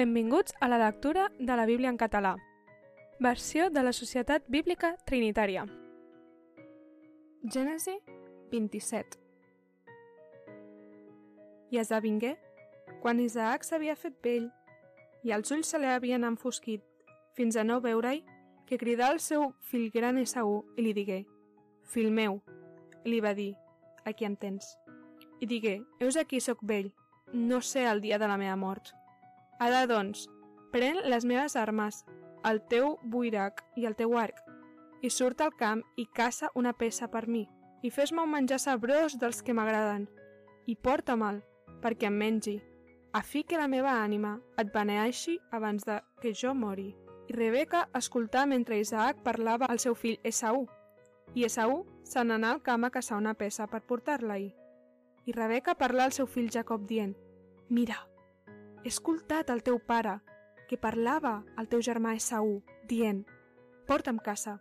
Benvinguts a la lectura de la Bíblia en català. Versió de la Societat Bíblica Trinitària. Gènesi 27 I esdevingué, quan Isaac s'havia fet vell i els ulls se li havien enfosquit fins a no veure-hi, que cridà al seu fill gran Esaú i li digué «Fill meu», i li va dir «Aquí em tens». I digué «Heus aquí sóc vell, no sé el dia de la meva mort». Ara, doncs, pren les meves armes, el teu buirac i el teu arc, i surt al camp i caça una peça per mi, i fes-me un menjar sabrós dels que m'agraden, i porta-me'l, perquè em mengi, a fi que la meva ànima et beneeixi abans de que jo mori. I Rebeca escoltà mentre Isaac parlava al seu fill Esaú, i Esaú se n'anà al camp a caçar una peça per portar-la-hi. I Rebeca parlà al seu fill Jacob dient, Mira, he escoltat el teu pare, que parlava al teu germà Esaú, dient, porta'm casa,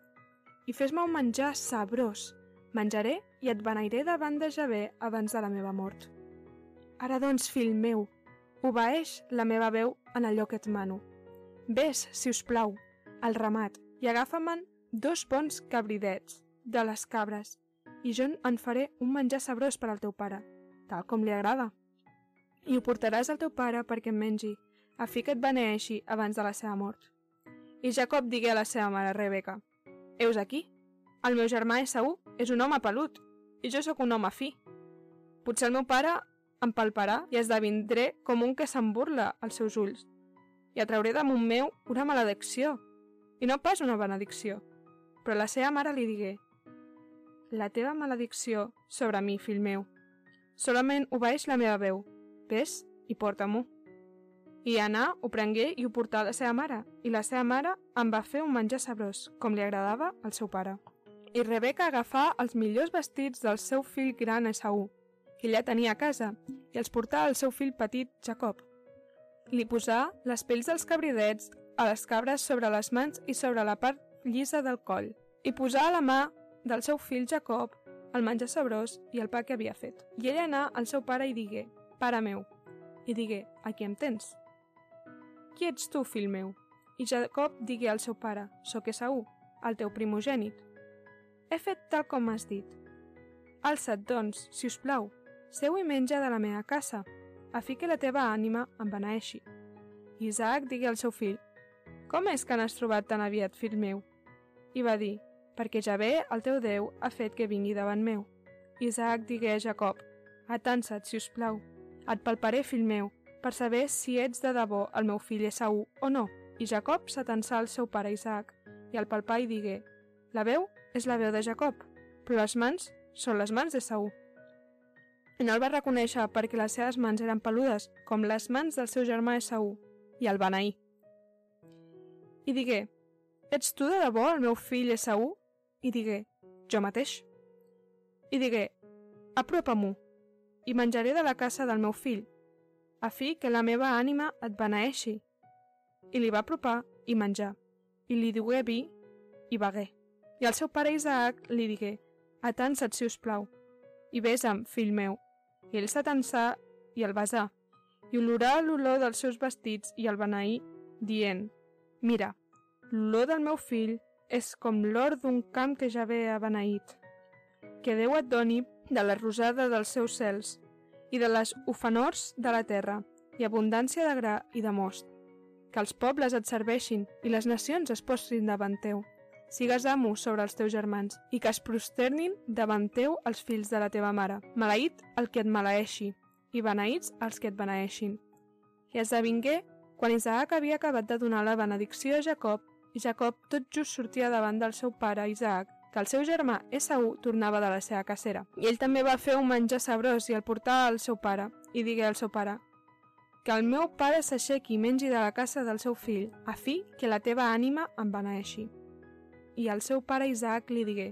i fes-me un menjar sabrós, menjaré i et beneiré davant de Javé abans de la meva mort. Ara doncs, fill meu, obeeix la meva veu en allò que et mano. Ves, si us plau, al ramat i agafa-me'n dos bons cabridets de les cabres i jo en faré un menjar sabrós per al teu pare, tal com li agrada i ho portaràs al teu pare perquè em mengi, a fi que et beneeixi abans de la seva mort. I Jacob digué a la seva mare Rebeca, Eus aquí? El meu germà Esaú és un home pelut, i jo sóc un home fi. Potser el meu pare em palparà i esdevindré com un que se'n burla als seus ulls, i atrauré damunt meu una maledicció, i no pas una benedicció. Però la seva mare li digué, La teva maledicció sobre mi, fill meu. Solament obeeix la meva veu, Ves i porta-m'ho. I anà, ho prengué i ho portà a la seva mare, i la seva mare em va fer un menjar sabrós, com li agradava al seu pare. I Rebeca agafà els millors vestits del seu fill gran Esaú, que ella tenia a casa, i els portà al seu fill petit Jacob. Li posà les pells dels cabridets a les cabres sobre les mans i sobre la part llisa del coll, i posà a la mà del seu fill Jacob el menjar sabrós i el pa que havia fet. I ell anà al seu pare i digué, pare meu, i digué, aquí em tens. Qui ets tu, fill meu? I Jacob digué al seu pare, soc Esaú, el teu primogènit. He fet tal com m'has dit. Alça't, doncs, si us plau, seu i menja de la meva casa, a fi que la teva ànima em beneeixi. Isaac digué al seu fill, com és que n'has trobat tan aviat, fill meu? I va dir, perquè ja bé el teu Déu ha fet que vingui davant meu. Isaac digué a Jacob, atansa't, si us plau, et palparé, fill meu, per saber si ets de debò el meu fill Esaú o no. I Jacob s'atensà al seu pare Isaac, i al palpar i digué, la veu és la veu de Jacob, però les mans són les mans d'Esaú. I no el va reconèixer perquè les seves mans eren peludes, com les mans del seu germà Esaú, i el beneí. I digué, ets tu de debò el meu fill Esaú? I digué, jo mateix. I digué, apropa-m'ho, i menjaré de la casa del meu fill, a fi que la meva ànima et beneeixi. I li va apropar i menjar, i li dugué vi i begué. I el seu pare Isaac li digué, atansa't si us plau, i besa'm, fill meu. I ell s'atansà i el besà, i olorà l'olor dels seus vestits i el beneí, dient, mira, l'olor del meu fill és com l'or d'un camp que ja ve beneït. Que Déu et doni de la rosada dels seus cels i de les ofenors de la terra i abundància de gra i de most. Que els pobles et serveixin i les nacions es posin davant teu. Sigues amo sobre els teus germans i que es prosternin davant teu els fills de la teva mare. Maleït el que et maleeixi i beneïts els que et beneeixin. I esdevingué quan Isaac havia acabat de donar la benedicció a Jacob i Jacob tot just sortia davant del seu pare Isaac que el seu germà Esaú tornava de la seva cacera. I ell també va fer un menjar sabrós i el portà al seu pare, i digué al seu pare que el meu pare s'aixequi i mengi de la casa del seu fill, a fi que la teva ànima em beneeixi. I el seu pare Isaac li digué,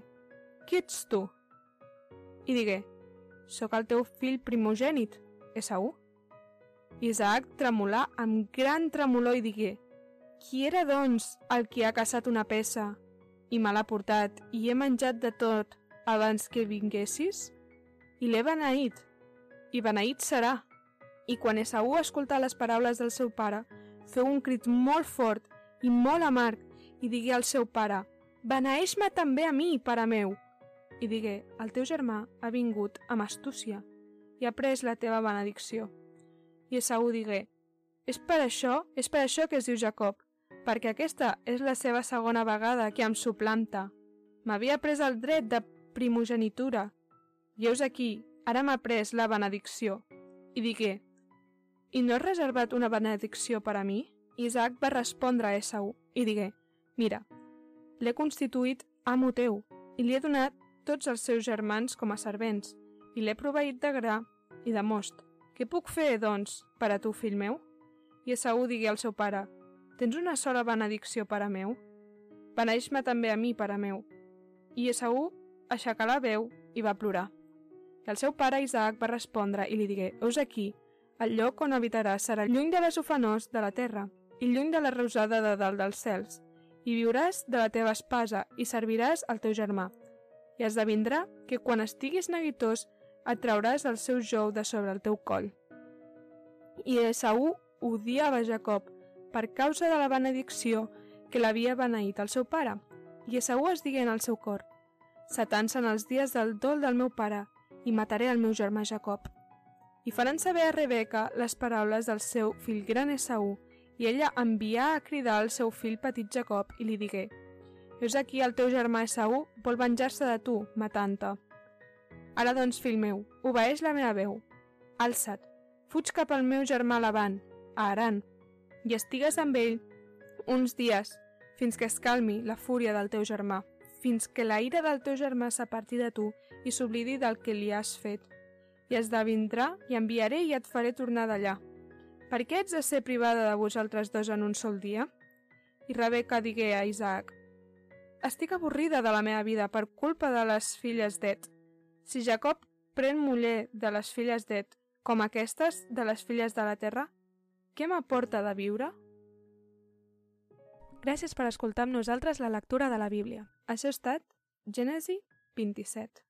qui ets tu? I digué, sóc el teu fill primogènit, Esaú. Isaac tremolà amb gran tremolor i digué, qui era, doncs, el qui ha caçat una peça i me l'ha portat i he menjat de tot abans que vinguessis? I l'he beneït, i beneït serà. I quan Esaú escoltà les paraules del seu pare, feu un crit molt fort i molt amarg i digué al seu pare «Beneeix-me també a mi, pare meu!» i digué «El teu germà ha vingut amb astúcia i ha pres la teva benedicció». I Esaú digué «És per això, és per això que es diu Jacob, perquè aquesta és la seva segona vegada que em suplanta. M'havia pres el dret de primogenitura. I heus aquí, ara m'ha pres la benedicció. I digué, i no has reservat una benedicció per a mi? Isaac va respondre a Esau i digué, mira, l'he constituït amo teu i li he donat tots els seus germans com a servents i l'he proveït de gra i de most. Què puc fer, doncs, per a tu, fill meu? I Esaú digué al seu pare, tens una sola benedicció per a meu? Beneix-me també a mi, pare meu. I Esaú aixecà la veu i va plorar. I el seu pare Isaac va respondre i li digué, Eus aquí, el lloc on habitaràs serà lluny de les ufanors de la terra i lluny de la rosada de dalt dels cels, i viuràs de la teva espasa i serviràs al teu germà. I esdevindrà que quan estiguis neguitós et trauràs el seu jou de sobre el teu coll. I Esaú odiava Jacob per causa de la benedicció que l'havia beneït el seu pare, i Esaú es digué en el seu cor, «Setant-se'n els dies del dol del meu pare, i mataré el meu germà Jacob» i faran saber a Rebeca les paraules del seu fill gran Esaú, i ella envià a cridar el seu fill petit Jacob i li digué «Veus aquí el teu germà Esaú vol venjar-se de tu, matant-te. Ara doncs, fill meu, obeeix la meva veu. Alça't, fuig cap al meu germà Laban, a Aran, i estigues amb ell uns dies, fins que es calmi la fúria del teu germà, fins que la ira del teu germà s'aparti de tu i s'oblidi del que li has fet i esdevindrà i enviaré i et faré tornar d'allà. Per què ets de ser privada de vosaltres dos en un sol dia? I Rebeca digué a Isaac, Estic avorrida de la meva vida per culpa de les filles d'Et. Si Jacob pren muller de les filles d'Et, com aquestes de les filles de la terra, què m'aporta de viure? Gràcies per escoltar amb nosaltres la lectura de la Bíblia. Això ha estat Gènesi 27.